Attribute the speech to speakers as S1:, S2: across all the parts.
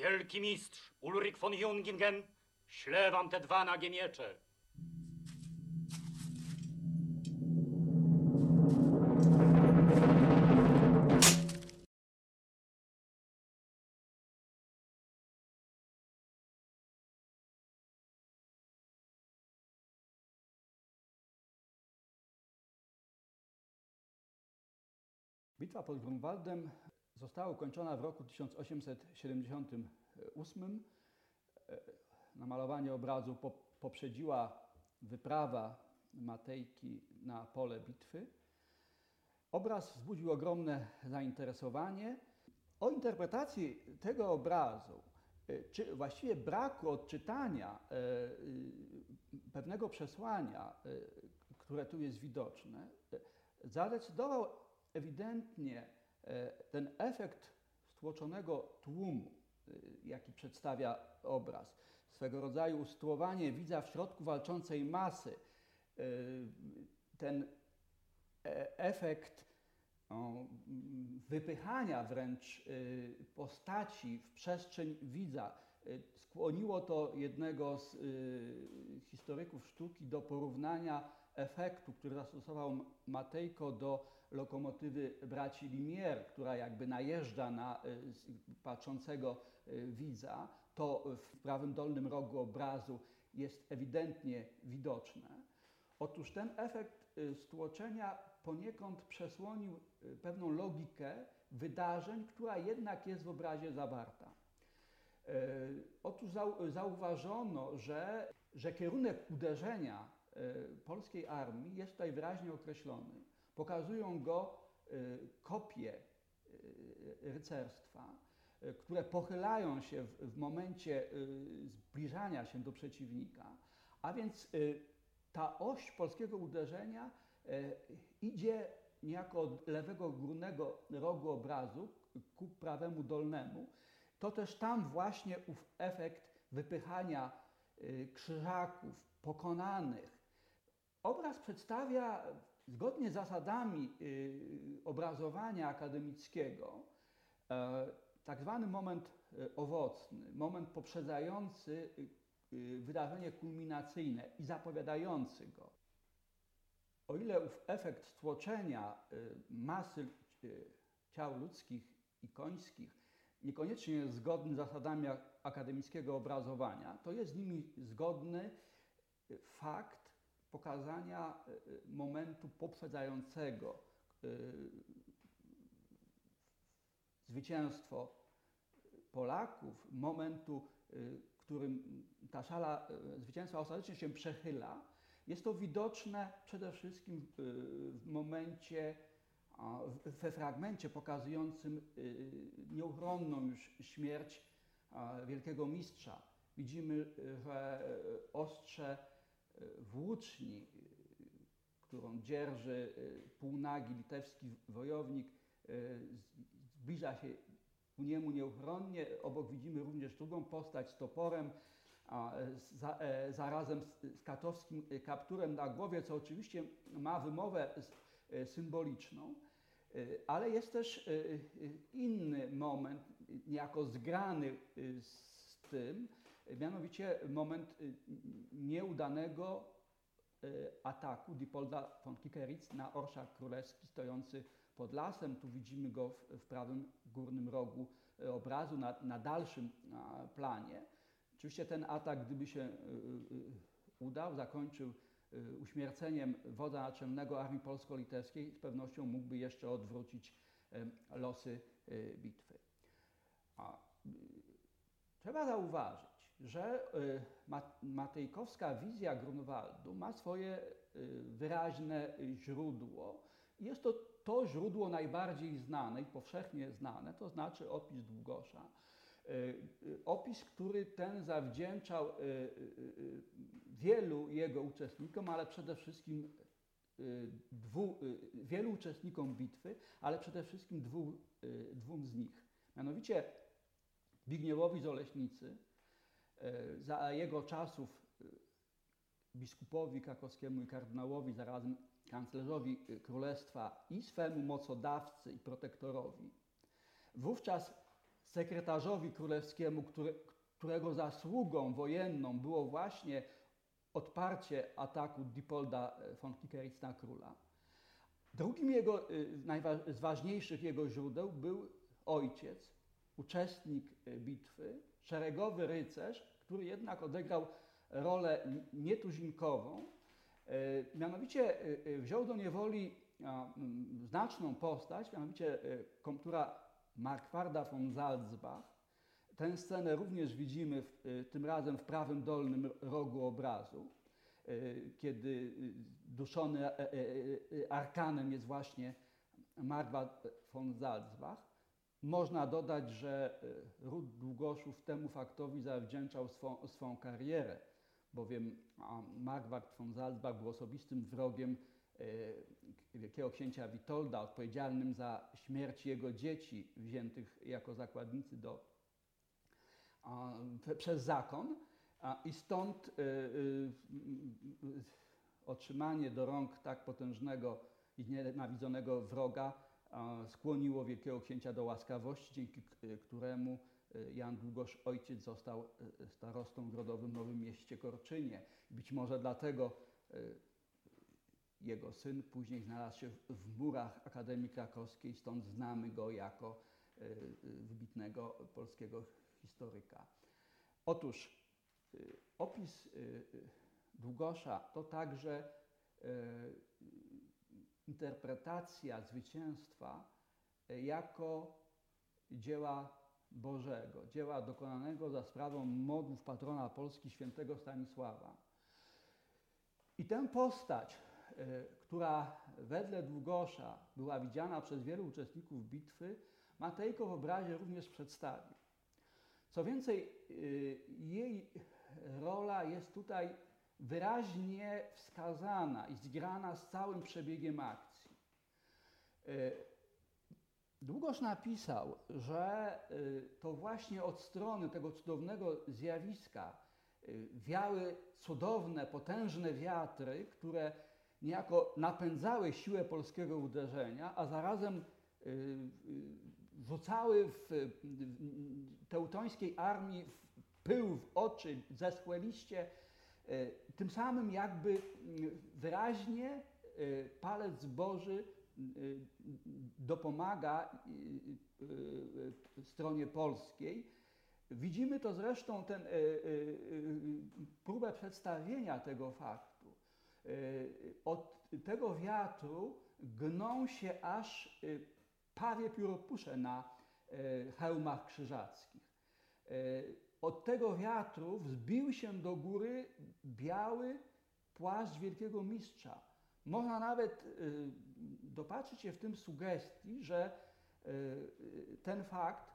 S1: Wielki mistrz Ulrich von Jungingen, ślę wam te dwa nagie miecze.
S2: Bitwa pod Grunwaldem została ukończona w roku 1878. E, Namalowanie obrazu po- poprzedziła wyprawa Matejki na pole bitwy. Obraz wzbudził ogromne zainteresowanie. O interpretacji tego obrazu, e, czy właściwie braku odczytania e, pewnego przesłania, które tu jest widoczne, zadecydował ewidentnie ten efekt stłoczonego tłumu, y, jaki przedstawia obraz. Swego rodzaju usytuowanie widza w środku walczącej masy. Y, Ten e- efekt wypychania wręcz postaci w przestrzeń widza. Skłoniło to jednego z historyków sztuki do porównania efektu, który zastosował Matejko do lokomotywy braci Limier, która jakby najeżdża na s- patrzącego y, widza. To w prawym dolnym rogu obrazu jest ewidentnie widoczne. Otóż ten efekt y, stłoczenia poniekąd przesłonił pewną logikę wydarzeń, która jednak jest w obrazie zawarta. E, Otóż zau- zauważono, że, że kierunek uderzenia e, polskiej armii jest tutaj wyraźnie określony. Pokazują go e, kopie e, rycerstwa, e, które pochylają się w, momencie zbliżania się do przeciwnika, a więc ta oś polskiego uderzenia idzie niejako od lewego górnego rogu obrazu ku prawemu dolnemu. To też tam właśnie ów efekt wypychania y, krzyżaków pokonanych. Obraz przedstawia zgodnie z zasadami y, obrazowania akademickiego e, tak zwany moment e, owocny, moment poprzedzający y, y, wydarzenie kulminacyjne i zapowiadający go. O ile ów efekt stłoczenia masy ciał ludzkich i końskich niekoniecznie jest zgodny z zasadami ak- akademickiego obrazowania, to jest z nimi zgodny fakt pokazania y, y, momentu poprzedzającego y, zwycięstwo Polaków, momentu, którym ta szala zwycięstwa ostatecznie się przechyla, jest to widoczne przede wszystkim w momencie, we fragmencie pokazującym nieuchronną już śmierć wielkiego mistrza. Widzimy, że ostrze włóczni, y, którą dzierży y, półnagi litewski wojownik, y, zbliża się ku niemu nieuchronnie. Obok widzimy również drugą postać z toporem, a, za, e, zarazem z, katowskim kapturem na głowie, co oczywiście ma wymowę symboliczną. Ale jest też inny moment, niejako zgrany z tym, mianowicie moment e, nieudanego e, ataku Dipolda von Kikeritz na orszak królewski stojący pod lasem. Tu widzimy go w, w prawym górnym rogu e, obrazu, na, na dalszym planie. Oczywiście ten atak, gdyby się y, y, udał, zakończył y, uśmierceniem wodza naczelnego Armii Polsko-Litewskiej, z pewnością mógłby jeszcze odwrócić losy y, bitwy. Y, Trzeba zauważyć, że y, Ma- matejkowska wizja Grunwaldu ma swoje y, wyraźne źródło. Jest to to źródło najbardziej znane i powszechnie znane, to znaczy opis Długosza. Y, Opis, który ten zawdzięczał wielu jego uczestnikom, ale przede wszystkim dwu, wielu uczestnikom bitwy, ale przede wszystkim dwu, dwóm z nich. Mianowicie Zbigniewowi z Oleśnicy, za jego czasów e, biskupowi krakowskiemu i kardynałowi, zarazem kanclerzowi e, królestwa i swemu mocodawcy i protektorowi, wówczas sekretarzowi królewskiemu, który, którego zasługą wojenną było właśnie odparcie ataku Dipolda von Kikeritz na króla. Drugim jego, z ważniejszych jego źródeł był ojciec, uczestnik bitwy, szeregowy rycerz, który jednak odegrał rolę nietuzinkową. Y, Mianowicie y, y, wziął do niewoli mm, znaczną postać, mianowicie komtura Markwarda von Salzbach. Tę scenę również widzimy w, tym razem w prawym dolnym rogu obrazu, kiedy duszony e, e, e, arkanem jest właśnie Markwart von Salzbach. Można dodać, że y, ród Długoszów temu faktowi zawdzięczał swą, swą karierę, bowiem Markwart von Salzbach był osobistym wrogiem y, wielkiego księcia Witolda, odpowiedzialnym za śmierć jego dzieci wziętych jako zakładnicy do, a, prze- przez zakon. A, I stąd y, y, y, otrzymanie do rąk tak potężnego i nienawidzonego wroga skłoniło wielkiego księcia do łaskawości, dzięki y, któremu y, Jan Długosz ojciec został y, starostą grodowym w Nowym Mieście Korczynie. Być może dlatego jego syn później znalazł się w, murach Akademii Krakowskiej, stąd znamy go jako wybitnego polskiego historyka. Otóż opis Długosza to także interpretacja zwycięstwa y, jako dzieła Bożego, dzieła dokonanego za sprawą modłów patrona Polski świętego Stanisława. I tę postać, y, która wedle Długosza była widziana przez wielu uczestników bitwy, Matejko w obrazie również przedstawił. Co więcej, y, jej rola jest tutaj wyraźnie wskazana i zgrana z całym przebiegiem akcji. Y, Długoż napisał, że y, to właśnie od strony tego cudownego zjawiska y, wiały cudowne, potężne wiatry, które niejako napędzały siłę polskiego uderzenia, a zarazem rzucały w, teutońskiej armii pył w oczy, zeschłe liście, tym samym jakby y, wyraźnie y, palec Boży dopomaga y, y, y, stronie polskiej. Widzimy to zresztą, ten, próbę przedstawienia tego faktu. Od tego wiatru gną się aż pawie pióropusze na hełmach krzyżackich. Od tego wiatru wzbił się do góry biały płaszcz wielkiego mistrza. Można nawet y, dopatrzyć się w tym sugestii, że y, ten fakt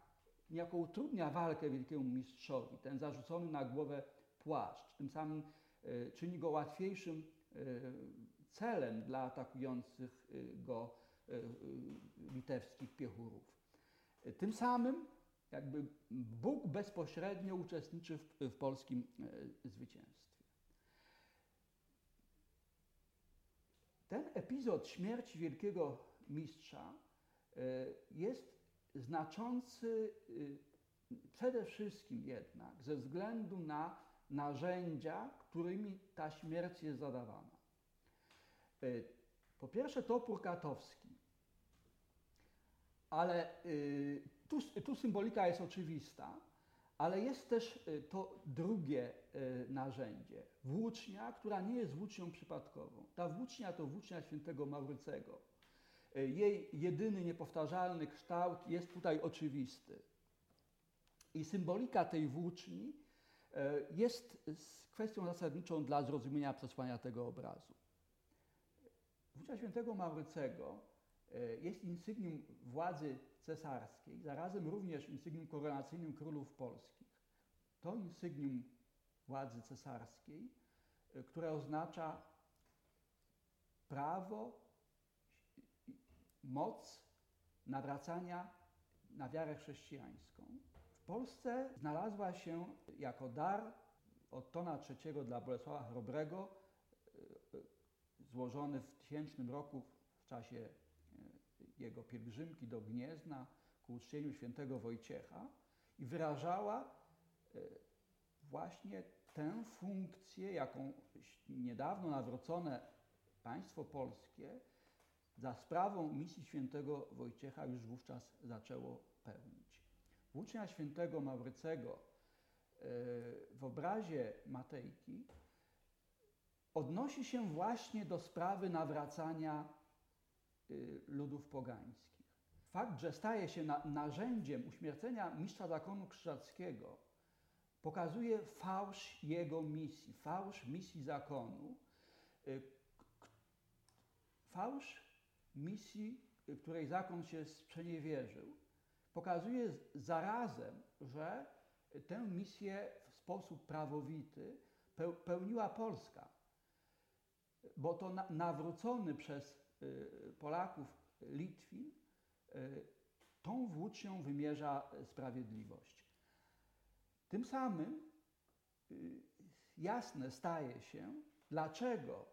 S2: niejako utrudnia walkę wielkiemu mistrzowi, ten zarzucony na głowę płaszcz. Tym samym y, czyni go łatwiejszym celem dla atakujących go litewskich piechurów. Tym samym jakby Bóg bezpośrednio uczestniczy w, w polskim y, zwycięstwie. Ten epizod śmierci wielkiego mistrza y, jest znaczący y, przede wszystkim jednak ze względu na narzędzia, którymi ta śmierć jest zadawana. Po pierwsze topór katowski, ale tu, tu symbolika jest oczywista, ale jest też y, to drugie y, narzędzie, włócznia, która nie jest włócznią przypadkową. Ta włócznia to włócznia świętego Maurycego. Y, Jej jedyny niepowtarzalny kształt jest tutaj oczywisty. I symbolika tej włóczni jest kwestią zasadniczą dla zrozumienia przesłania tego obrazu. Włócznia świętego Maurycego jest insygnium władzy cesarskiej, zarazem również insygnium koronacyjnym królów polskich. To insygnium władzy cesarskiej, y, które oznacza prawo, moc nawracania na wiarę chrześcijańską. W Polsce znalazła się jako dar od Tona III dla Bolesława Chrobrego, y, y, złożony w tysięcznym roku w czasie jego pielgrzymki do Gniezna ku uczczeniu świętego Wojciecha, i wyrażała e, właśnie tę funkcję, jaką niedawno nawrócone państwo polskie za sprawą misji świętego Wojciecha już wówczas zaczęło pełnić. Włócznia świętego Maurycego e, w obrazie Matejki odnosi się właśnie do sprawy nawracania ludów pogańskich. Fakt, że staje się na, narzędziem uśmiercenia mistrza zakonu krzyżackiego, pokazuje fałsz jego misji, fałsz misji zakonu, y, fałsz misji, y, której zakon się sprzeniewierzył, pokazuje zarazem, że tę misję w sposób prawowity peł- pełniła Polska bo to na, nawrócony przez y, Polaków Litwin y, tą włócznią wymierza sprawiedliwość. Tym samym y, jasne staje się, dlaczego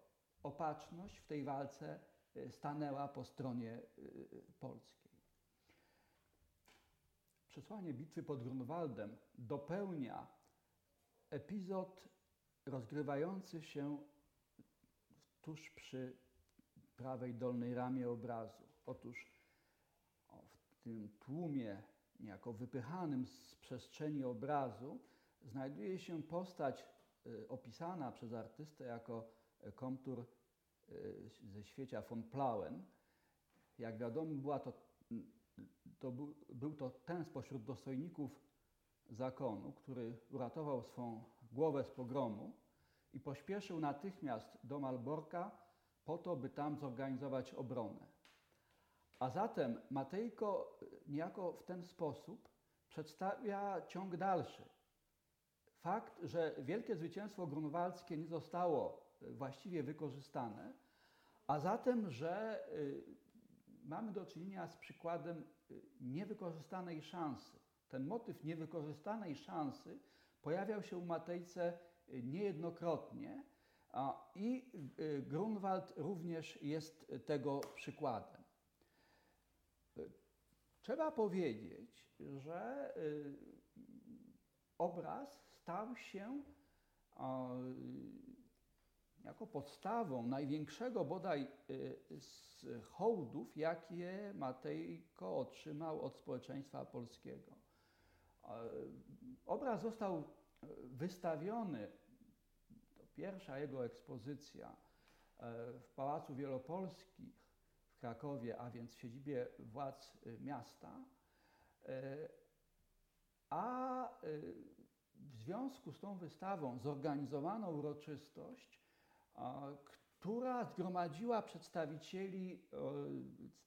S2: opatrzność w tej walce y, stanęła po stronie y, polskiej. Przesłanie bitwy pod Grunwaldem dopełnia epizod rozgrywający się tuż przy prawej dolnej ramie obrazu. Otóż o, w tym tłumie, niejako wypychanym z przestrzeni obrazu, znajduje się postać y, opisana przez artystę jako y, komtur y, ze świecia von Plauen. Jak wiadomo, była to, to był, był to ten spośród dostojników zakonu, który uratował swą głowę z pogromu i pośpieszył natychmiast do Malborka po to, by tam zorganizować obronę. A zatem Matejko niejako w ten sposób przedstawia ciąg dalszy. Fakt, że wielkie zwycięstwo grunwaldzkie nie zostało y, właściwie wykorzystane, a zatem, że y, mamy do czynienia z przykładem y, niewykorzystanej szansy. Ten motyw niewykorzystanej szansy pojawiał się u Matejce niejednokrotnie i y, Grunwald również jest tego przykładem. Y, Trzeba powiedzieć, że y, obraz stał się jako podstawą największego bodaj z hołdów, jakie Matejko otrzymał od społeczeństwa polskiego. Obraz został wystawiony, pierwsza jego ekspozycja e, w Pałacu Wielopolskich w Krakowie, a więc w siedzibie władz y, miasta. E, A w związku z tą wystawą zorganizowano uroczystość, która zgromadziła przedstawicieli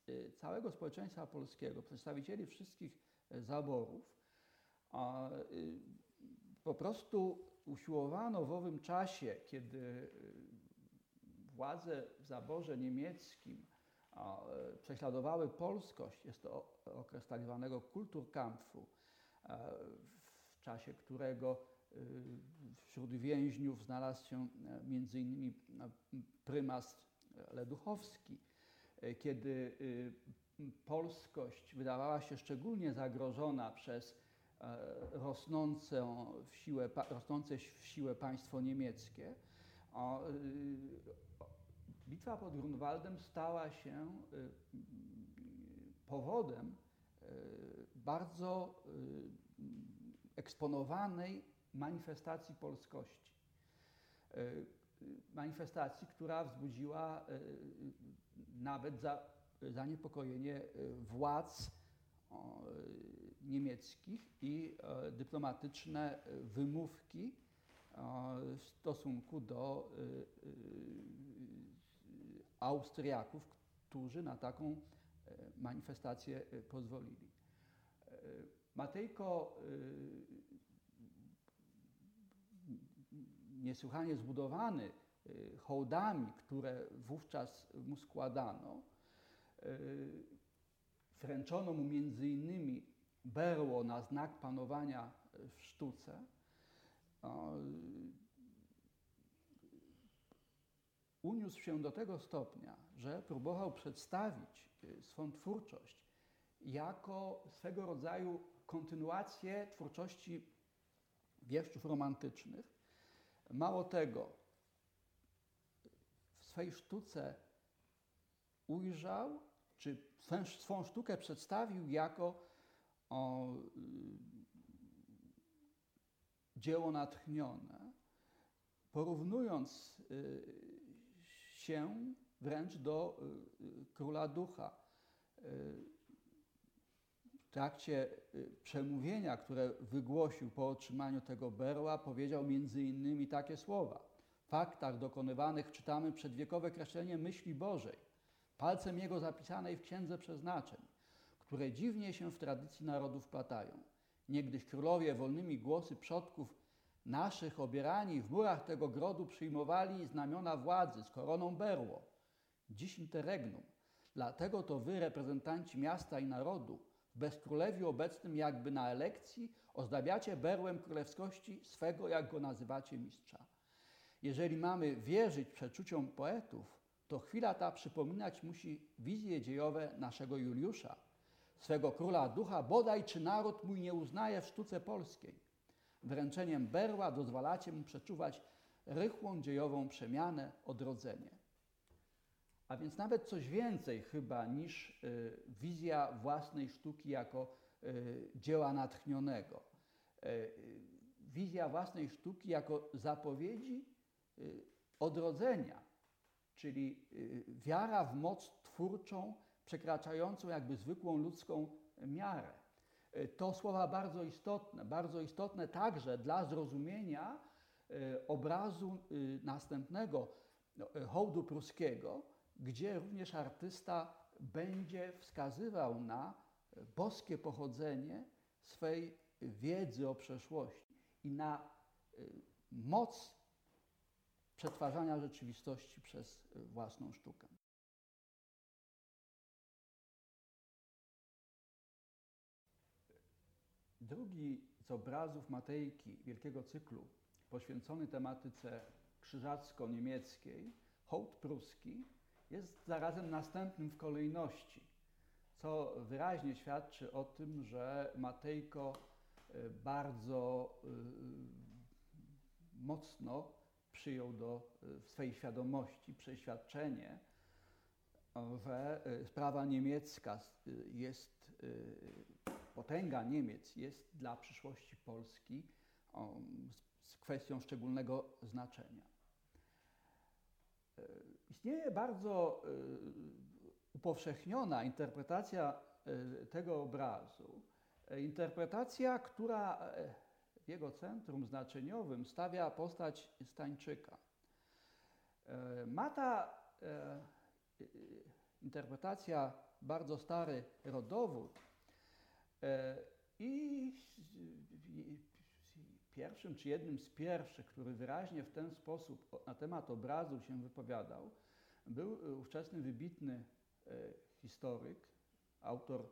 S2: e, całego społeczeństwa polskiego, przedstawicieli wszystkich e, zaborów. Po prostu usiłowano w owym czasie, kiedy y, władze w zaborze niemieckim e, prześladowały polskość, jest to okres tak zwanego Kulturkampfu, e, w czasie którego wśród więźniów znalazł się e, e, prymas Leduchowski, e, kiedy polskość wydawała się szczególnie zagrożona przez e, rosnącą w siłę, rosnące w siłę państwo niemieckie. O, Bitwa pod Grunwaldem stała się y, powodem bardzo eksponowanej manifestacji polskości. Manifestacji, która wzbudziła nawet za, zaniepokojenie władz niemieckich i e, dyplomatyczne y, wymówki e, w stosunku do Austriaków, którzy na taką e, manifestację e, pozwolili. E, Matejko niesłychanie zbudowany hołdami, które wówczas mu składano, wręczono mu między innymi berło na znak panowania w sztuce. Uniósł się do tego stopnia, że próbował przedstawić y, swą twórczość jako swego rodzaju kontynuację twórczości wieszczów romantycznych. Mało tego, w swej sztuce ujrzał, czy swą sztukę przedstawił jako o, y, dzieło natchnione, porównując y, się wręcz do y, króla ducha. W trakcie przemówienia, które wygłosił po otrzymaniu tego berła, powiedział między innymi takie słowa. W faktach dokonywanych czytamy przedwiekowe kreślenie myśli Bożej, palcem Jego zapisanej w Księdze Przeznaczeń, które dziwnie się w tradycji narodów platają. Niegdyś królowie wolnymi głosy przodków naszych obierani w murach tego grodu przyjmowali znamiona władzy z koroną berło. Dziś interregnum. Dlatego to wy, reprezentanci miasta i narodu, w bezkrólewiu obecnym jakby na elekcji, ozdabiacie berłem królewskości swego, jak go nazywacie, mistrza. Jeżeli mamy wierzyć przeczuciom poetów, to chwila ta przypominać musi wizje dziejowe naszego Juliusza, swego króla ducha, bodaj czy naród mój nie uznaje w sztuce polskiej. Wręczeniem berła dozwalacie mu przeczuwać rychłą dziejową przemianę, odrodzenie. A więc nawet coś więcej chyba niż y, wizja własnej sztuki jako y, dzieła natchnionego. Y, wizja własnej sztuki jako zapowiedzi odrodzenia, czyli wiara w moc twórczą przekraczającą jakby zwykłą ludzką miarę. To słowa bardzo istotne, bardzo istotne także dla zrozumienia obrazu następnego no, hołdu pruskiego, gdzie również artysta będzie wskazywał na boskie pochodzenie swej wiedzy o przeszłości i na y, moc przetwarzania rzeczywistości przez własną sztukę. Drugi z obrazów Matejki wielkiego cyklu poświęcony tematyce krzyżacko-niemieckiej, hołd pruski, jest zarazem następnym w kolejności, co wyraźnie świadczy o tym, że Matejko e, bardzo e, mocno przyjął do e, swej świadomości przeświadczenie, że sprawa niemiecka jest, potęga Niemiec jest dla przyszłości Polski z kwestią szczególnego znaczenia. E, istnieje bardzo e, upowszechniona interpretacja e, tego obrazu, interpretacja, która w jego centrum znaczeniowym stawia postać Stańczyka. Ma ta interpretacja bardzo stary rodowód i pierwszym czy jednym z pierwszych, który wyraźnie w ten sposób na temat obrazu się wypowiadał, był e, ówczesny wybitny e, historyk, autor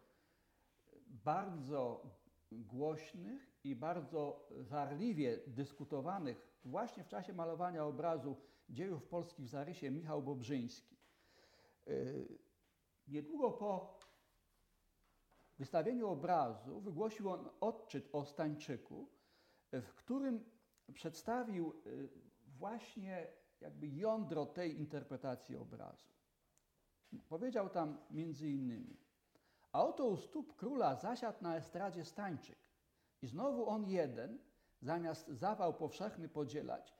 S2: bardzo głośnych i bardzo żarliwie dyskutowanych właśnie w czasie malowania obrazu dziejów polskich w zarysie Michał Bobrzyński. E, niedługo po wystawieniu obrazu wygłosił on odczyt o Stańczyku, w którym przedstawił y, właśnie jakby jądro tej interpretacji obrazu. Powiedział tam między innymi, a oto u stóp króla zasiadł na estradzie Stańczyk i znowu on jeden, zamiast zawał powszechny podzielać,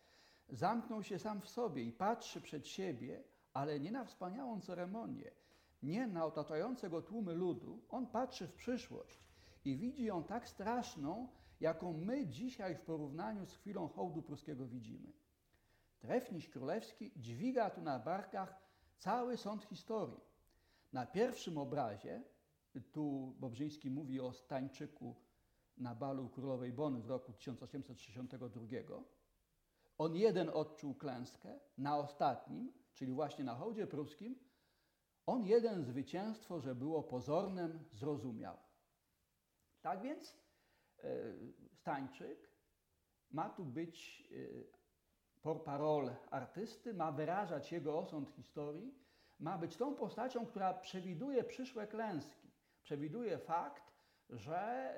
S2: zamknął się sam w sobie i patrzy przed siebie, ale nie na wspaniałą ceremonię, nie na otaczające go tłumy ludu, on patrzy w przyszłość i widzi ją tak straszną, jaką my dzisiaj w porównaniu z chwilą hołdu pruskiego widzimy. Trefniś królewski dźwiga tu na barkach cały sąd historii. Na pierwszym obrazie, tu Bobrzyński mówi o Stańczyku na balu królowej Bony w roku 1862, on jeden odczuł klęskę, na ostatnim, czyli właśnie na hołdzie pruskim, on jeden zwycięstwo, że było pozornem, zrozumiał. Tak więc E, Stańczyk ma tu być e, por parole artysty, ma wyrażać jego osąd historii, ma być tą postacią, która przewiduje przyszłe klęski, przewiduje fakt, że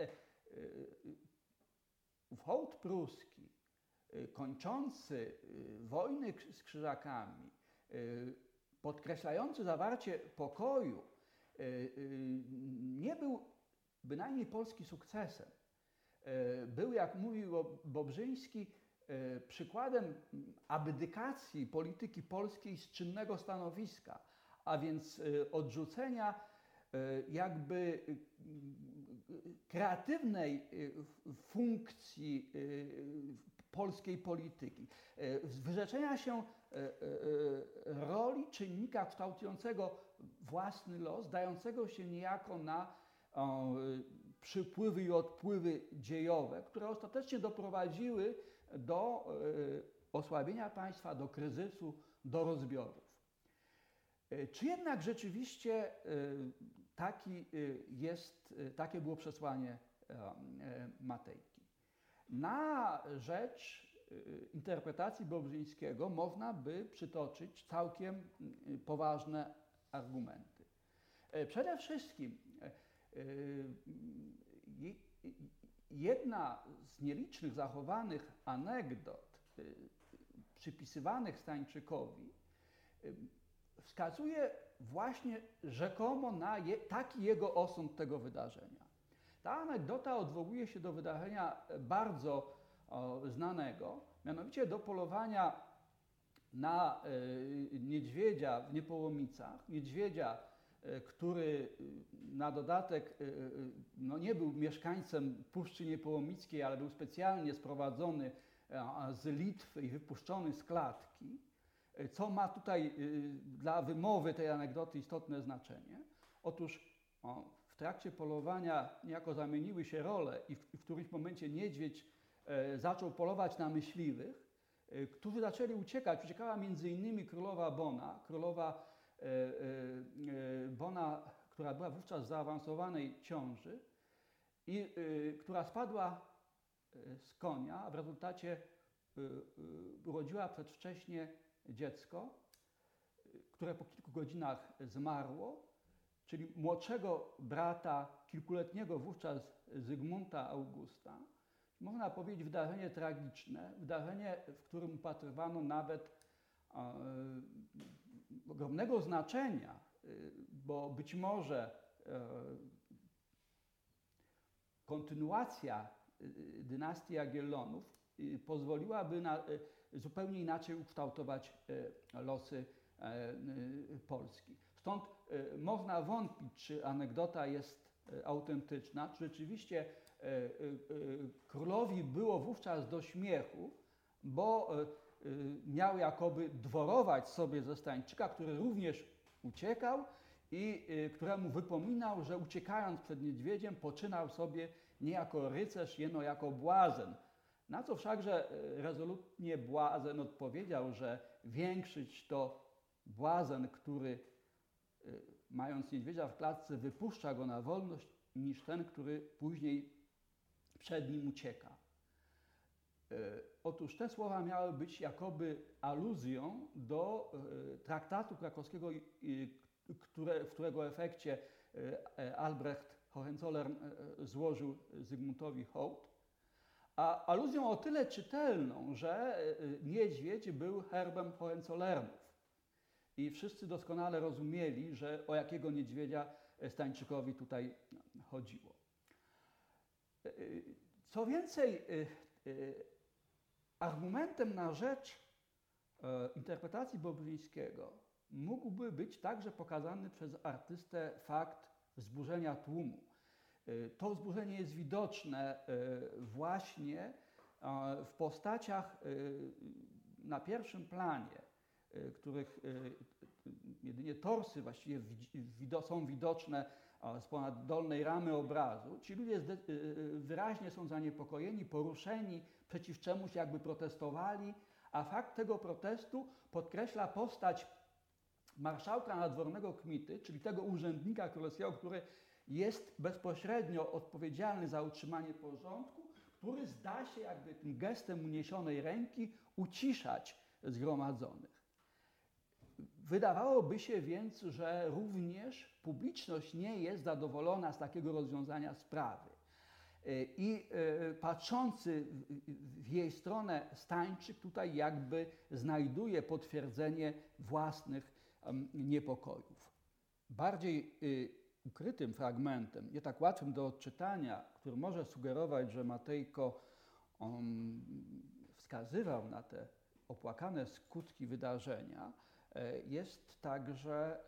S2: ów hołd pruski, kończący wojny z Krzyżakami, podkreślający zawarcie pokoju, y, y, nie był bynajmniej Polski sukcesem. Y, Był, jak mówił Bo- Bobrzyński, przykładem abdykacji polityki polskiej z czynnego stanowiska, a więc odrzucenia jakby kreatywnej funkcji polskiej polityki, wyrzeczenia się roli czynnika kształtującego własny los, dającego się niejako na przypływy i odpływy dziejowe, które ostatecznie doprowadziły do osłabienia państwa, do kryzysu, do rozbiorów. Czy jednak rzeczywiście taki jest, takie było przesłanie e, e, Matejki? Na rzecz interpretacji Bobrzyńskiego można by przytoczyć całkiem y, poważne argumenty. E, Przede wszystkim e, y, je- jedna z nielicznych zachowanych anegdot y, przypisywanych Stańczykowi y, wskazuje właśnie rzekomo na je, taki jego osąd tego wydarzenia. Ta anegdota odwołuje się do wydarzenia bardzo znanego, mianowicie do polowania na y, niedźwiedzia w Niepołomicach, niedźwiedzia, y, który y, na dodatek no nie był mieszkańcem Puszczy Niepołomickiej, ale był specjalnie sprowadzony z Litwy i wypuszczony z klatki, co ma tutaj dla wymowy tej anegdoty istotne znaczenie. Otóż w trakcie polowania niejako zamieniły się role i w, w którymś momencie niedźwiedź e, zaczął polować na myśliwych, e, którzy zaczęli uciekać. Uciekała między innymi królowa Bona, królowa e, e, e, Bona, która była wówczas w zaawansowanej ciąży i e, która spadła e, z konia, a w rezultacie e, e, urodziła przedwcześnie dziecko, e, które po kilku godzinach zmarło, czyli młodszego brata, kilkuletniego wówczas Zygmunta Augusta. Można powiedzieć wydarzenie tragiczne, wydarzenie, w którym upatrywano nawet e, ogromnego znaczenia, e, bo być może e, kontynuacja dynastii Jagiellonów pozwoliłaby na zupełnie inaczej ukształtować losy Polski. Stąd można wątpić, czy anegdota jest autentyczna, czy rzeczywiście e, e, e, królowi było wówczas do śmiechu, bo e, e, miał jakoby dworować sobie ze Stańczyka, który również uciekał i e, któremu wypominał, że uciekając przed niedźwiedziem poczynał sobie nie jako rycerz, jeno jako błazen. Na co wszakże e, rezolutnie błazen odpowiedział, że większyść to błazen, który mając niedźwiedzia w klatce wypuszcza go na wolność, niż ten, który później przed nim ucieka. Y, Otóż te słowa miały być jakoby aluzją do y, traktatu krakowskiego, w którego efekcie y, Albrecht Hohenzollern złożył Zygmuntowi hołd, a aluzją o tyle czytelną, że niedźwiedź był herbem Hohenzollernów. I wszyscy doskonale rozumieli, że o jakiego niedźwiedzia Stańczykowi tutaj chodziło. Y, Co więcej, y, argumentem na rzecz e, interpretacji Bobrzyńskiego mógłby być także pokazany przez artystę fakt wzburzenia tłumu. To wzburzenie jest widoczne właśnie e, w postaciach na pierwszym planie, których y, jedynie torsy właściwie są widoczne z ponad dolnej ramy obrazu. Ci ludzie y, y, wyraźnie są zaniepokojeni, poruszeni, przeciw czemuś jakby protestowali, a fakt tego protestu podkreśla postać marszałka nadwornego Kmity, czyli tego urzędnika królewskiego, który jest bezpośrednio odpowiedzialny za utrzymanie porządku, który zda się jakby tym gestem uniesionej ręki uciszać zgromadzonych. Wydawałoby się więc, że również publiczność nie jest zadowolona z takiego rozwiązania sprawy. Y, I y, patrzący w- jej stronę Stańczyk tutaj jakby znajduje potwierdzenie własnych niepokojów. Bardziej y, ukrytym fragmentem, nie tak łatwym do odczytania, który może sugerować, że Matejko wskazywał na te opłakane skutki wydarzenia, e, jest także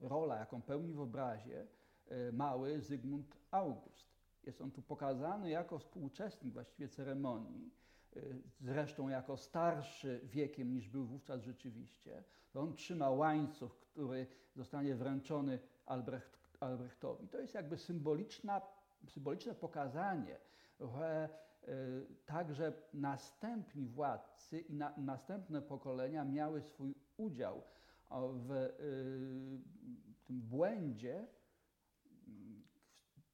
S2: rola, jaką pełni w obrazie e, mały Zygmunt August. Jest on tu pokazany jako współuczestnik właściwie ceremonii, e, zresztą jako starszy wiekiem niż był wówczas rzeczywiście. To on trzyma łańcuch, który zostanie wręczony Albrecht, Albrechtowi. To jest jakby symboliczna, symboliczne pokazanie, że e, także następni władcy i na, następne pokolenia miały swój udział w y, tym błędzie mm,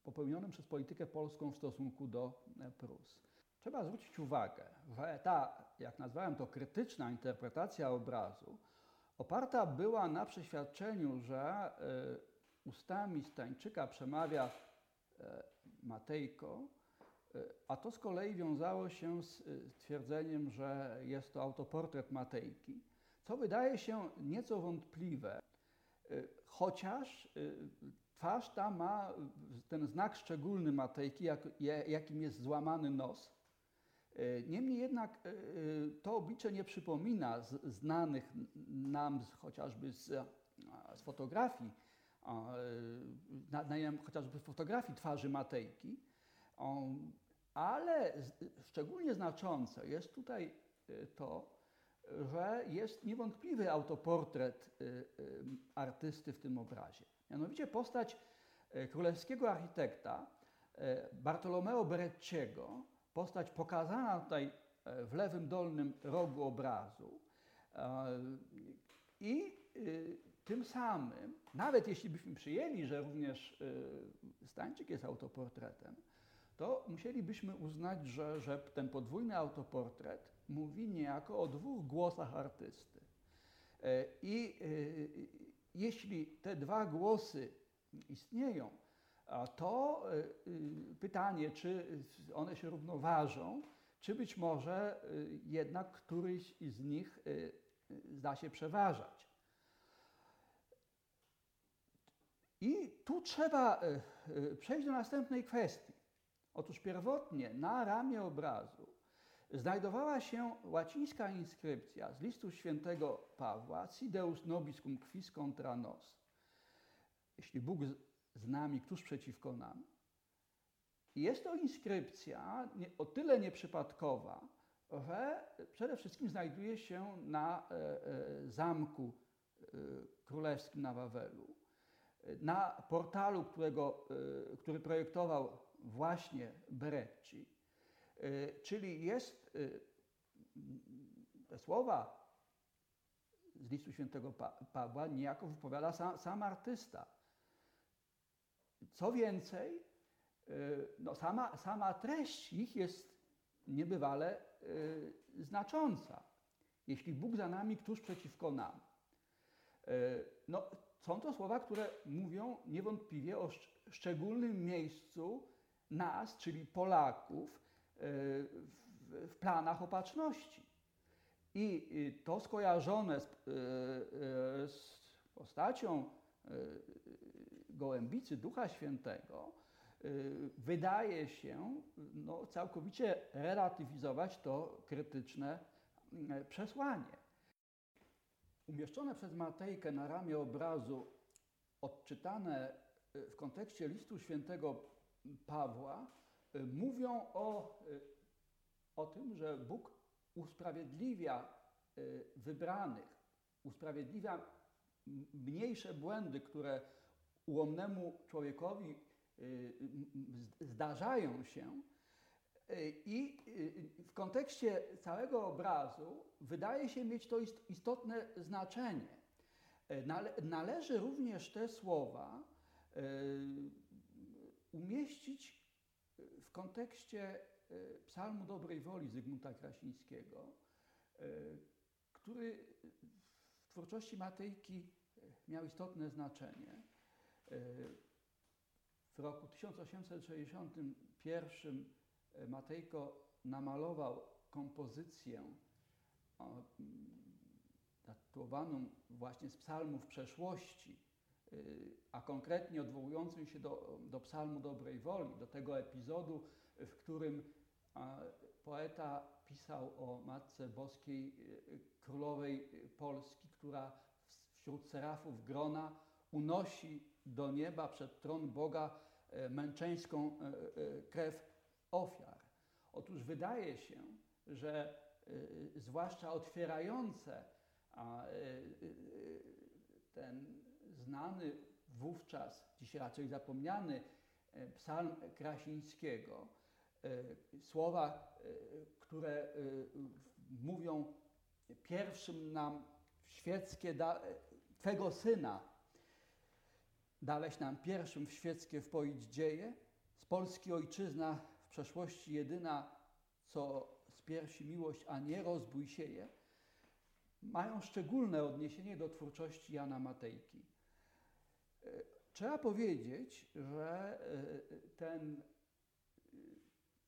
S2: popełnionym przez politykę polską w stosunku do e, Prus. Trzeba zwrócić uwagę, że ta, jak nazwałem to, krytyczna interpretacja obrazu oparta była na przeświadczeniu, że ustami Stańczyka przemawia e, Matejko, a to z kolei wiązało się z y, twierdzeniem, że jest to autoportret Matejki, co wydaje się nieco wątpliwe, y, chociaż twarz ta ma ten znak szczególny Matejki, jakim jest złamany nos. Niemniej jednak to oblicze nie przypomina znanych nam chociażby z, z fotografii, na, na, chociażby fotografii twarzy Matejki, ale szczególnie znaczące jest tutaj y, to, że jest niewątpliwy autoportret y, y, artysty w tym obrazie. Mianowicie postać królewskiego architekta Bartolomeo Brecciego, postać pokazana tutaj w lewym dolnym rogu obrazu. I tym samym, nawet jeśli byśmy przyjęli, że również Stańczyk jest autoportretem, to musielibyśmy uznać, że, że ten podwójny autoportret mówi niejako o dwóch głosach artysty. E, I y, jeśli te dwa głosy istnieją, to pytanie, czy one się równoważą, czy być może jednak któryś z nich zda się przeważać. I tu trzeba przejść do następnej kwestii. Otóż pierwotnie na ramię obrazu znajdowała się łacińska inskrypcja z listu świętego Pawła Si Deus nobis cum quis contra nos. Jeśli Bóg z- nami, któż przeciwko nam? Jest to inskrypcja o tyle nieprzypadkowa, że przede wszystkim znajduje się na e, e, zamku e, królewskim na Wawelu. Na portalu, którego, który projektował właśnie Berecci. E, Czyli jest e, te słowa z listu świętego Pa- Pawła niejako wypowiada sam, sam artysta. Co więcej, y, no sama, sama treść ich jest niebywale znacząca. Jeśli Bóg za nami, któż przeciwko nam? No, są to słowa, które mówią niewątpliwie o szcz- szczególnym miejscu nas, czyli Polaków, y, w, planach opatrzności. I y, to skojarzone z, y, y, z postacią gołębicy Ducha Świętego wydaje się no, całkowicie relatywizować to krytyczne przesłanie. Umieszczone przez Matejkę na ramię obrazu, odczytane w kontekście listu świętego Pawła, y, mówią o, y, o tym, że Bóg usprawiedliwia y, wybranych, usprawiedliwia mniejsze błędy, które ułomnemu człowiekowi zdarzają się. I w kontekście całego obrazu wydaje się mieć to ist- istotne znaczenie. Nale, należy również te słowa umieścić w kontekście y, Psalmu Dobrej Woli Zygmunta Krasińskiego, y, który twórczości Matejki miał istotne znaczenie. W roku 1861 Matejko namalował kompozycję datowaną właśnie z psalmów przeszłości, a konkretnie odwołującym się do, do psalmu dobrej woli, do tego epizodu, w którym poeta pisał o Matce Boskiej Królowej Polski, która wśród serafów grona unosi do nieba przed tron Boga męczeńską krew ofiar. Otóż wydaje się, że zwłaszcza otwierające ten znany wówczas, dzisiaj raczej zapomniany psalm Krasińskiego, słowa, które mówią pierwszym nam świeckie, Twego Syna. Dałeś nam pierwszym w świeckie wpoić dzieje, z Polski ojczyzna w przeszłości jedyna, co z piersi miłość, a nie rozbój sieje, mają szczególne odniesienie do twórczości Jana Matejki. Trzeba powiedzieć, że ten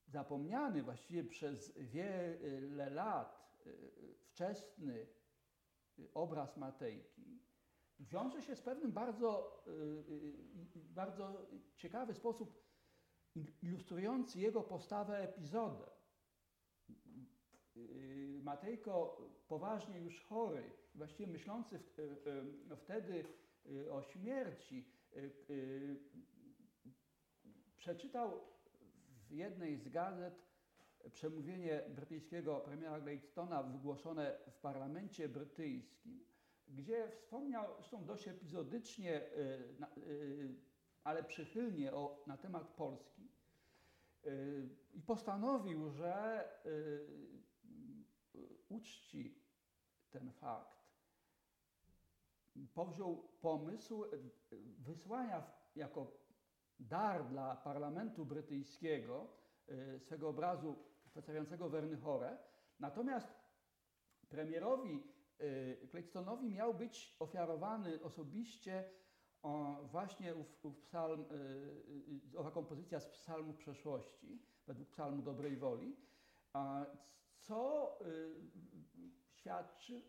S2: zapomniany właściwie przez wiele lat wczesny obraz Matejki wiąże się z pewnym bardzo, bardzo ciekawy sposób ilustrujący jego postawę epizodem. Matejko, poważnie już chory, właściwie myślący wtedy o śmierci, przeczytał w jednej z gazet przemówienie brytyjskiego premiera Gladstona wygłoszone w parlamencie brytyjskim, gdzie wspomniał zresztą dość epizodycznie, ale przychylnie o, na temat Polski i postanowił, że uczci ten fakt. Powziął pomysł wysłania jako dar dla parlamentu brytyjskiego swego obrazu przedstawiającego Wernychorę. Natomiast premierowi Claytonowi miał być ofiarowany osobiście właśnie ów, ów psalm, owa kompozycja z psalmu przeszłości, według psalmu dobrej woli, co świadczy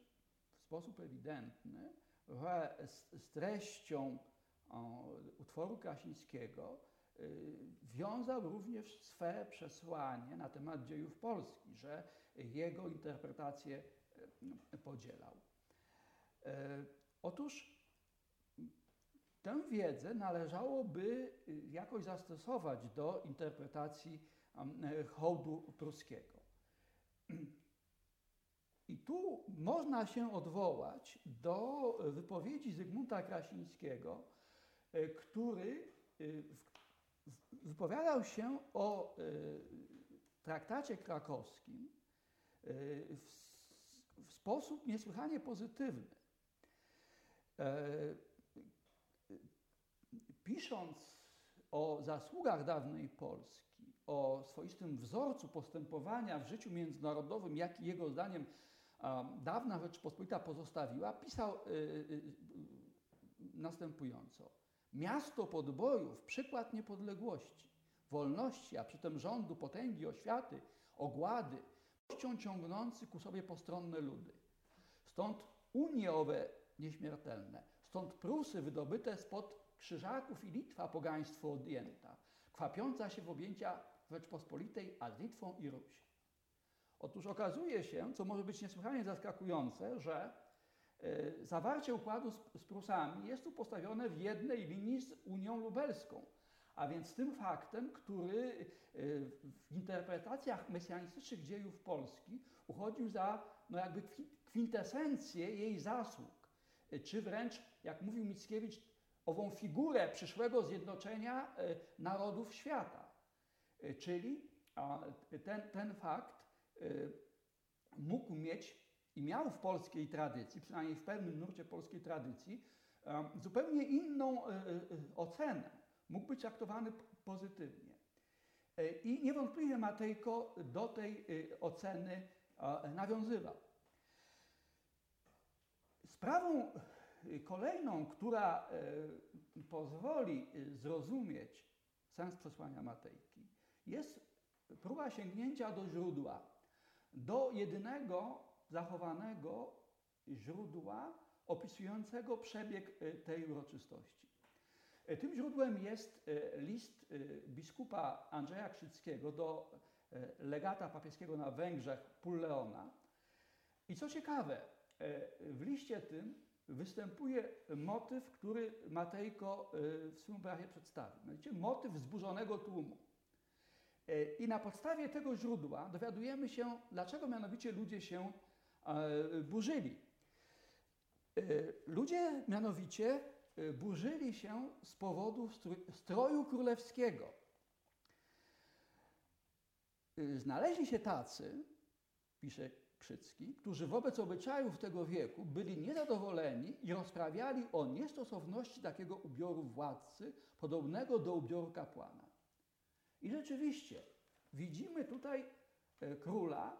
S2: w sposób ewidentny, z, treścią utworu Krasińskiego wiązał również swe przesłanie na temat dziejów Polski, że jego interpretację podzielał. Otóż tę wiedzę należałoby jakoś zastosować do interpretacji hołdu pruskiego. I tu można się odwołać do wypowiedzi Zygmunta Krasińskiego, który wypowiadał się o traktacie krakowskim w, w sposób niesłychanie pozytywny. Pisząc o zasługach dawnej Polski, o swoistym wzorcu postępowania w życiu międzynarodowym, jaki jego zdaniem dawna Rzeczpospolita pozostawiła, pisał następująco. Miasto podbojów, przykład niepodległości, wolności, a przytem rządu, potęgi, oświaty, ogłady, ciągnący ku sobie postronne ludy. Stąd Unie owe nieśmiertelne, stąd Prusy wydobyte spod krzyżaków i Litwa pogaństwo odjęta, kwapiąca się w objęcia Rzeczpospolitej, a z Litwą i Ruś. Otóż okazuje się, co może być niesłychanie zaskakujące, że y, zawarcie układu z, Prusami jest tu postawione w jednej linii z Unią Lubelską, a więc tym faktem, który y, w interpretacjach mesjanistycznych dziejów Polski uchodził za no jakby kwintesencję jej zasług, y, czy wręcz, jak mówił Mickiewicz, ową figurę przyszłego zjednoczenia narodów świata. Czyli ten, ten fakt mógł mieć i miał w polskiej tradycji, przynajmniej w pewnym nurcie polskiej tradycji, zupełnie inną ocenę. Mógł być traktowany pozytywnie. I niewątpliwie Matejko do tej oceny nawiązywał. Sprawą y, kolejną, która y, pozwoli y, zrozumieć sens przesłania Matejki, jest próba sięgnięcia do źródła, do jedynego zachowanego źródła opisującego przebieg y, tej uroczystości. Y, Tym źródłem jest y, list biskupa Andrzeja Krzyckiego do legata papieskiego na Węgrzech Pulleona. I co ciekawe, w liście tym występuje motyw, który Matejko w swym obrazie przedstawił. Mianowicie motyw wzburzonego tłumu. Y, I na podstawie tego źródła dowiadujemy się, dlaczego mianowicie ludzie się e, burzyli. Y, Ludzie mianowicie burzyli się z powodu stroju królewskiego. Znaleźli się tacy, pisze Krzycki, którzy wobec obyczajów tego wieku byli niezadowoleni i rozprawiali o niestosowności takiego ubioru władcy, podobnego do ubioru kapłana. I rzeczywiście widzimy tutaj e, króla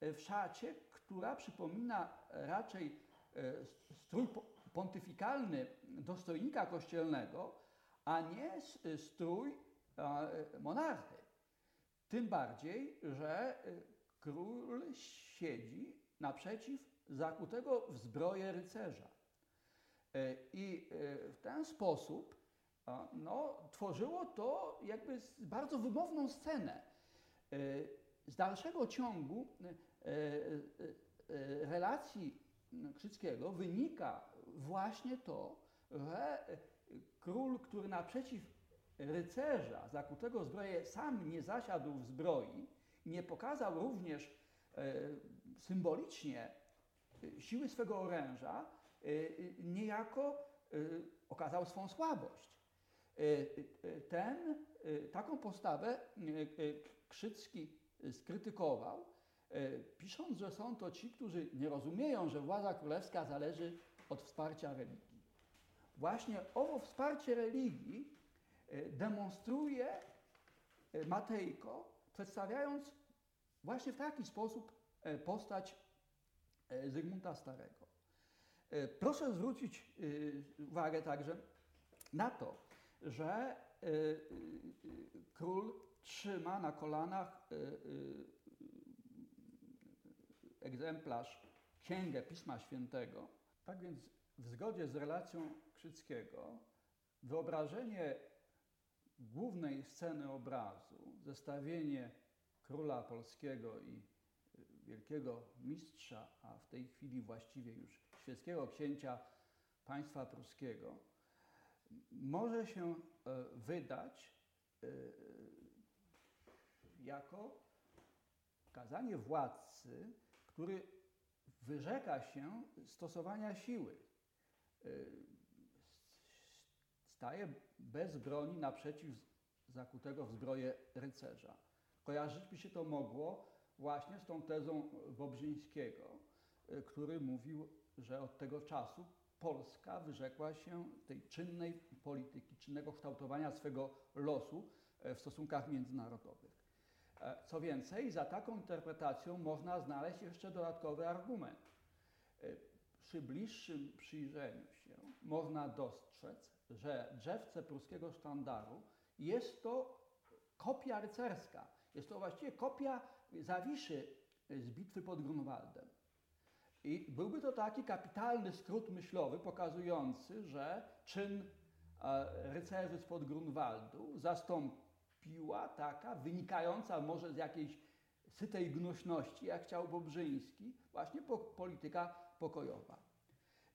S2: e, w szacie, która przypomina raczej e, strój po- pontyfikalny dostojnika kościelnego, a nie strój monarchy. Tym bardziej, że król siedzi naprzeciw zakutego w zbroję rycerza. I w ten sposób no, tworzyło to jakby bardzo wymowną scenę. E, Z dalszego ciągu e, e, relacji Krzyckiego wynika właśnie to, że król, który naprzeciw rycerza zakutego w zbroję sam nie zasiadł w zbroi, nie pokazał również symbolicznie siły swego oręża, niejako okazał swą słabość. E, e, Ten, e, taką postawę Krzycki skrytykował, pisząc, że są to ci, którzy nie rozumieją, że władza królewska zależy od wsparcia religii. Właśnie owo wsparcie religii demonstruje Matejko, przedstawiając właśnie w taki sposób postać Zygmunta Starego. Proszę zwrócić uwagę także na to, że e, e, król trzyma na kolanach e, egzemplarz Księgę Pisma Świętego. Tak więc w zgodzie z relacją Krzyckiego wyobrażenie głównej sceny obrazu, zestawienie króla polskiego i y, wielkiego mistrza, a w tej chwili właściwie już świeckiego księcia państwa pruskiego, może się e, wydać e, jako kazanie władcy, który wyrzeka się stosowania siły. E, Staje bez broni naprzeciw zakutego w zbroję rycerza. Kojarzyć by się to mogło właśnie z tą tezą Bobrzyńskiego, który mówił, że od tego czasu Polska wyrzekła się tej czynnej polityki, czynnego kształtowania swego losu e, w stosunkach międzynarodowych. E, Co więcej, za taką interpretacją można znaleźć jeszcze dodatkowy argument. E, Przy bliższym przyjrzeniu się można dostrzec, że drzewce pruskiego sztandaru jest to kopia rycerska. Jest to właściwie kopia zawiszy z bitwy pod Grunwaldem. I byłby to taki kapitalny skrót myślowy pokazujący, że czyn e, rycerzy spod Grunwaldu zastąpiła taka wynikająca może z jakiejś sytej gnuśności, jak chciał Bobrzyński, właśnie po, polityka pokojowa.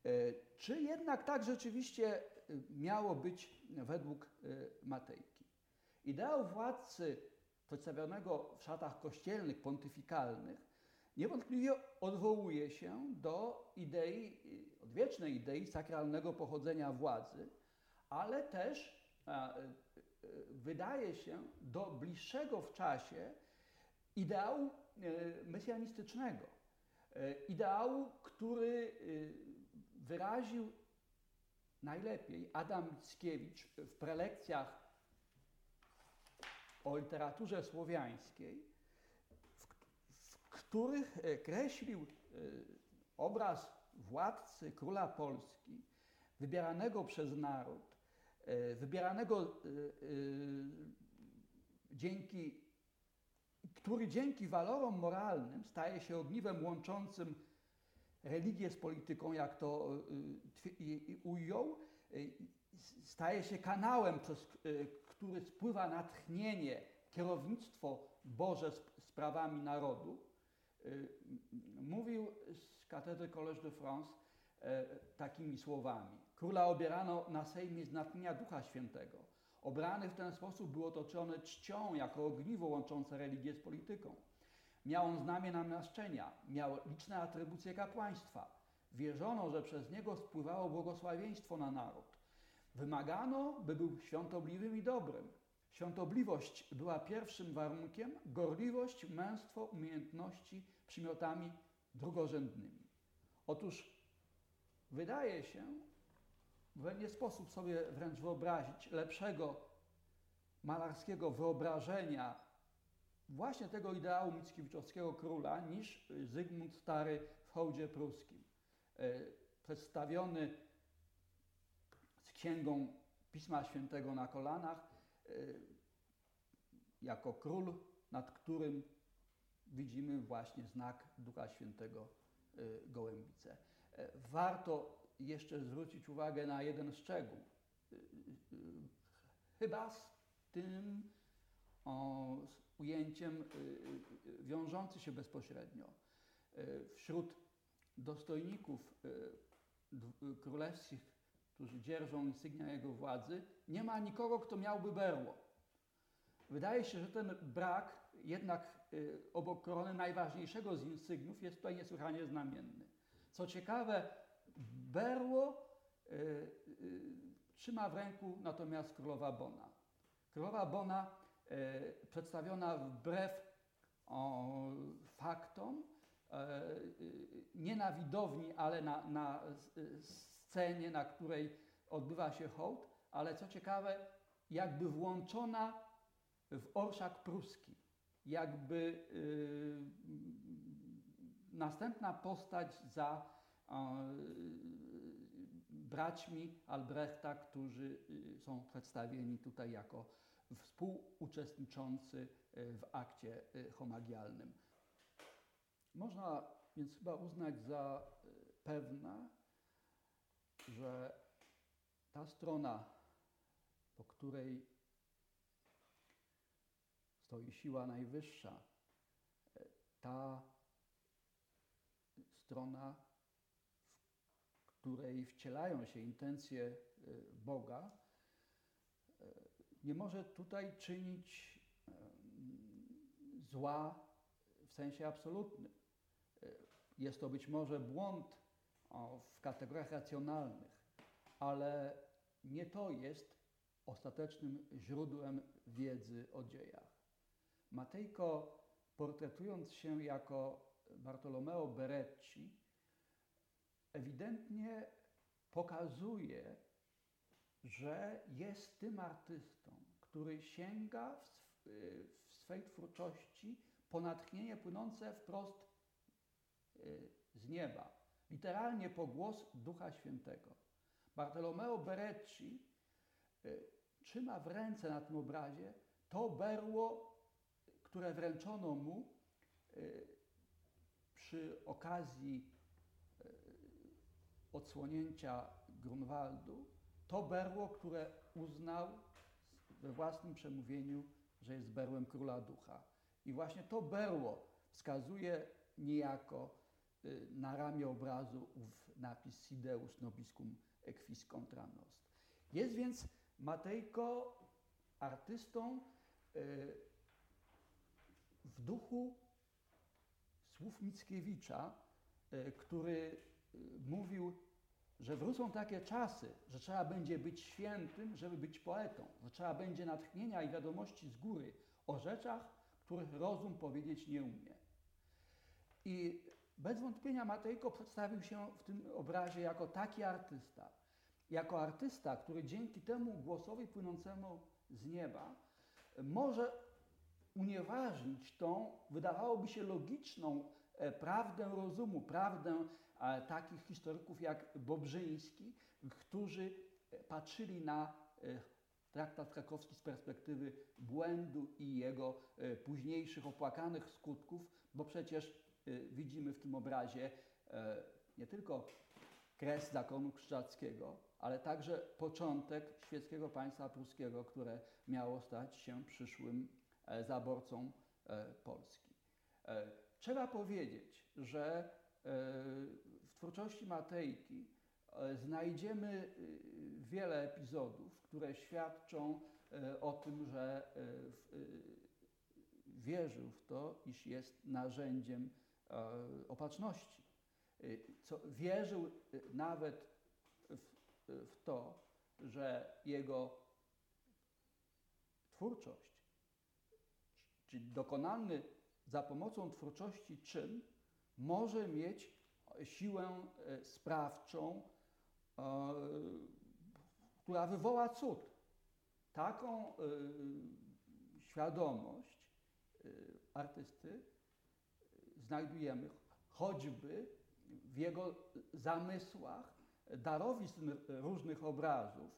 S2: E, Czy jednak tak rzeczywiście e, miało być według Matejki? Ideał władcy przedstawionego w szatach kościelnych, pontyfikalnych, niewątpliwie odwołuje się do idei, y, odwiecznej idei sakralnego pochodzenia władzy, ale też y, y, wydaje się do bliższego w czasie ideału mesjanistycznego. Ideału, który wyraził najlepiej Adam Mickiewicz w prelekcjach o literaturze słowiańskiej, których e, kreślił e, obraz władcy, króla Polski, wybieranego przez naród, e, wybieranego dzięki, który dzięki walorom moralnym staje się ogniwem łączącym religię z polityką, jak to ujął, staje się kanałem, przez który spływa natchnienie, kierownictwo Boże sp- sprawami narodu. Y, Mówił z katedry Collège de France e, takimi słowami. Króla obierano na Sejmie z natchnienia Ducha Świętego. Obrany w ten sposób był otoczony czcią jako ogniwo łączące religię z polityką. Miał on znamię namaszczenia, miał liczne atrybucje kapłaństwa. Wierzono, że przez niego spływało błogosławieństwo na naród. Wymagano, by był świątobliwym i dobrym. Świątobliwość była pierwszym warunkiem, gorliwość, męstwo, umiejętności przymiotami drugorzędnymi. Otóż wydaje się, że nie sposób sobie wręcz wyobrazić lepszego malarskiego wyobrażenia właśnie tego ideału Mickiewiczowskiego króla niż Zygmunt Stary w hołdzie pruskim. E, Przedstawiony z księgą Pisma Świętego na kolanach, jako król, nad którym widzimy właśnie znak Ducha Świętego e, Gołębice. E, Warto jeszcze zwrócić uwagę na jeden szczegół. E, e, Chyba z tym o, z ujęciem y, y, wiążący się bezpośrednio. Y, Wśród dostojników y, y, królewskich, którzy dzierżą insygnia jego władzy, nie ma nikogo, kto miałby berło. Wydaje się, że ten brak jednak y, obok korony najważniejszego z insygniów jest tutaj niesłychanie znamienny. Co ciekawe, berło y, y, trzyma w ręku natomiast królowa Bona. Królowa Bona przedstawiona wbrew faktom, e, nie na widowni, ale na, na scenie, na której odbywa się hołd, ale co ciekawe, jakby włączona w orszak pruski, jakby y, następna postać za o, braćmi Albrechta, którzy y, są przedstawieni tutaj jako współuczestniczący y, w akcie y, homagialnym. Można więc chyba uznać za pewne, że ta strona, po której stoi siła najwyższa, y, ta strona, w której wcielają się intencje y, Boga, y, nie może tutaj czynić em, zła w sensie absolutnym. Y, Jest to być może błąd w kategoriach racjonalnych, ale nie to jest ostatecznym źródłem wiedzy o dziejach. Matejko, portretując się jako Bartolomeo Berecci, ewidentnie pokazuje, że jest tym artystą, który sięga w, sw- w swej twórczości po natchnienie płynące wprost y, z nieba, literalnie po głos Ducha Świętego. Bartolomeo Berecci y, trzyma w ręce na tym obrazie to berło, które wręczono mu y, przy okazji y, odsłonięcia Grunwaldu, to berło, które uznał we własnym przemówieniu, że jest berłem króla ducha. I właśnie to berło wskazuje niejako na ramię obrazu ów napis Sideus nobiscum equis contra nost. Jest więc Matejko artystą y, w duchu słów Mickiewicza, y, który y, mówił, że wrócą takie czasy, że trzeba będzie być świętym, żeby być poetą, że trzeba będzie natchnienia i wiadomości z góry o rzeczach, których rozum powiedzieć nie umie. I bez wątpienia Matejko przedstawił się w tym obrazie jako taki artysta, jako artysta, który dzięki temu głosowi płynącemu z nieba może unieważnić tą, wydawałoby się logiczną, e, prawdę rozumu, prawdę e, takich historyków jak Bobrzyński, którzy patrzyli na e, traktat krakowski z perspektywy błędu i jego późniejszych opłakanych skutków, bo przecież widzimy w tym obrazie e, nie tylko kres zakonu krzyżackiego, ale także początek świeckiego państwa pruskiego, które miało stać się przyszłym e, zaborcą e, Polski. Trzeba powiedzieć, że w twórczości Matejki znajdziemy wiele epizodów, które świadczą o tym, że wierzył w to, iż jest narzędziem opatrzności. E, Co, wierzył e, nawet w, w to, że jego twórczość, czyli dokonany za pomocą twórczości czyn, może mieć siłę e, sprawczą, e, która wywoła cud. Taką e, świadomość e, artysty znajdujemy choćby w jego zamysłach darowizn różnych obrazów,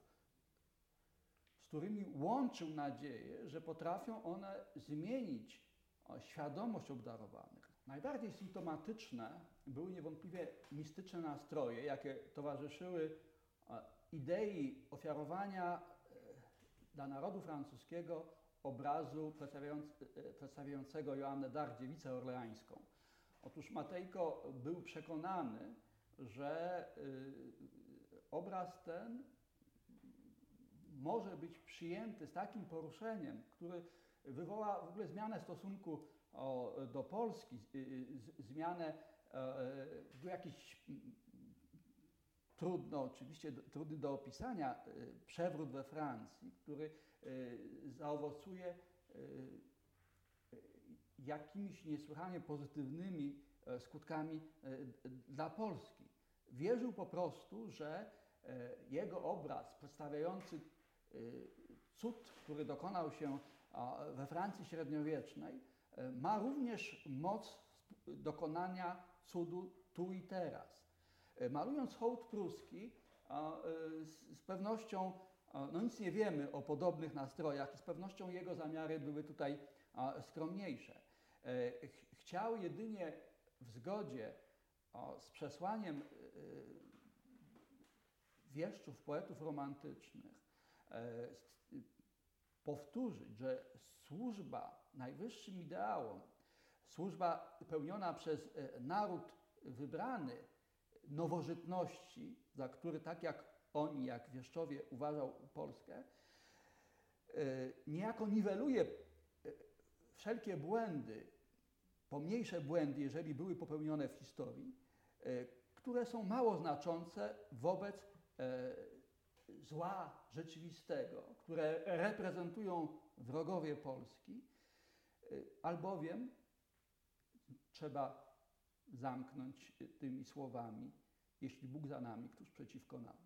S2: z którymi łączył nadzieję, że potrafią one zmienić świadomość obdarowanych. Najbardziej symptomatyczne były niewątpliwie mistyczne nastroje, jakie towarzyszyły idei ofiarowania e, dla narodu francuskiego obrazu e, przedstawiającego Joannę d'Arc, dziewicę orleańską. Otóż Matejko był przekonany, że y, obraz ten może być przyjęty z takim poruszeniem, który wywoła w ogóle zmianę stosunku do Polski, y, z, zmianę e, był jakiś trudno, oczywiście trudny do opisania, y, przewrót we Francji, który y, zaowocuje y, jakimiś niesłychanie pozytywnymi e, skutkami e, dla Polski. Wierzył po prostu, że e, jego obraz przedstawiający cud, który dokonał się we Francji średniowiecznej, ma również moc dokonania cudu tu i teraz. Malując hołd pruski, z, pewnością, no nic nie wiemy o podobnych nastrojach i z pewnością jego zamiary były tutaj skromniejsze. E, ch- Chciał jedynie w zgodzie o, z przesłaniem e, wieszczów, poetów romantycznych e, powtórzyć, że służba najwyższym ideałom, służba pełniona przez naród wybrany nowożytności, za który tak jak oni, jak wieszczowie uważał Polskę, niejako niweluje wszelkie błędy, pomniejsze błędy, jeżeli były popełnione w historii, e, które są mało znaczące wobec e, zła rzeczywistego, które reprezentują wrogowie Polski, e, albowiem trzeba zamknąć tymi słowami, jeśli Bóg za nami, któż przeciwko nam.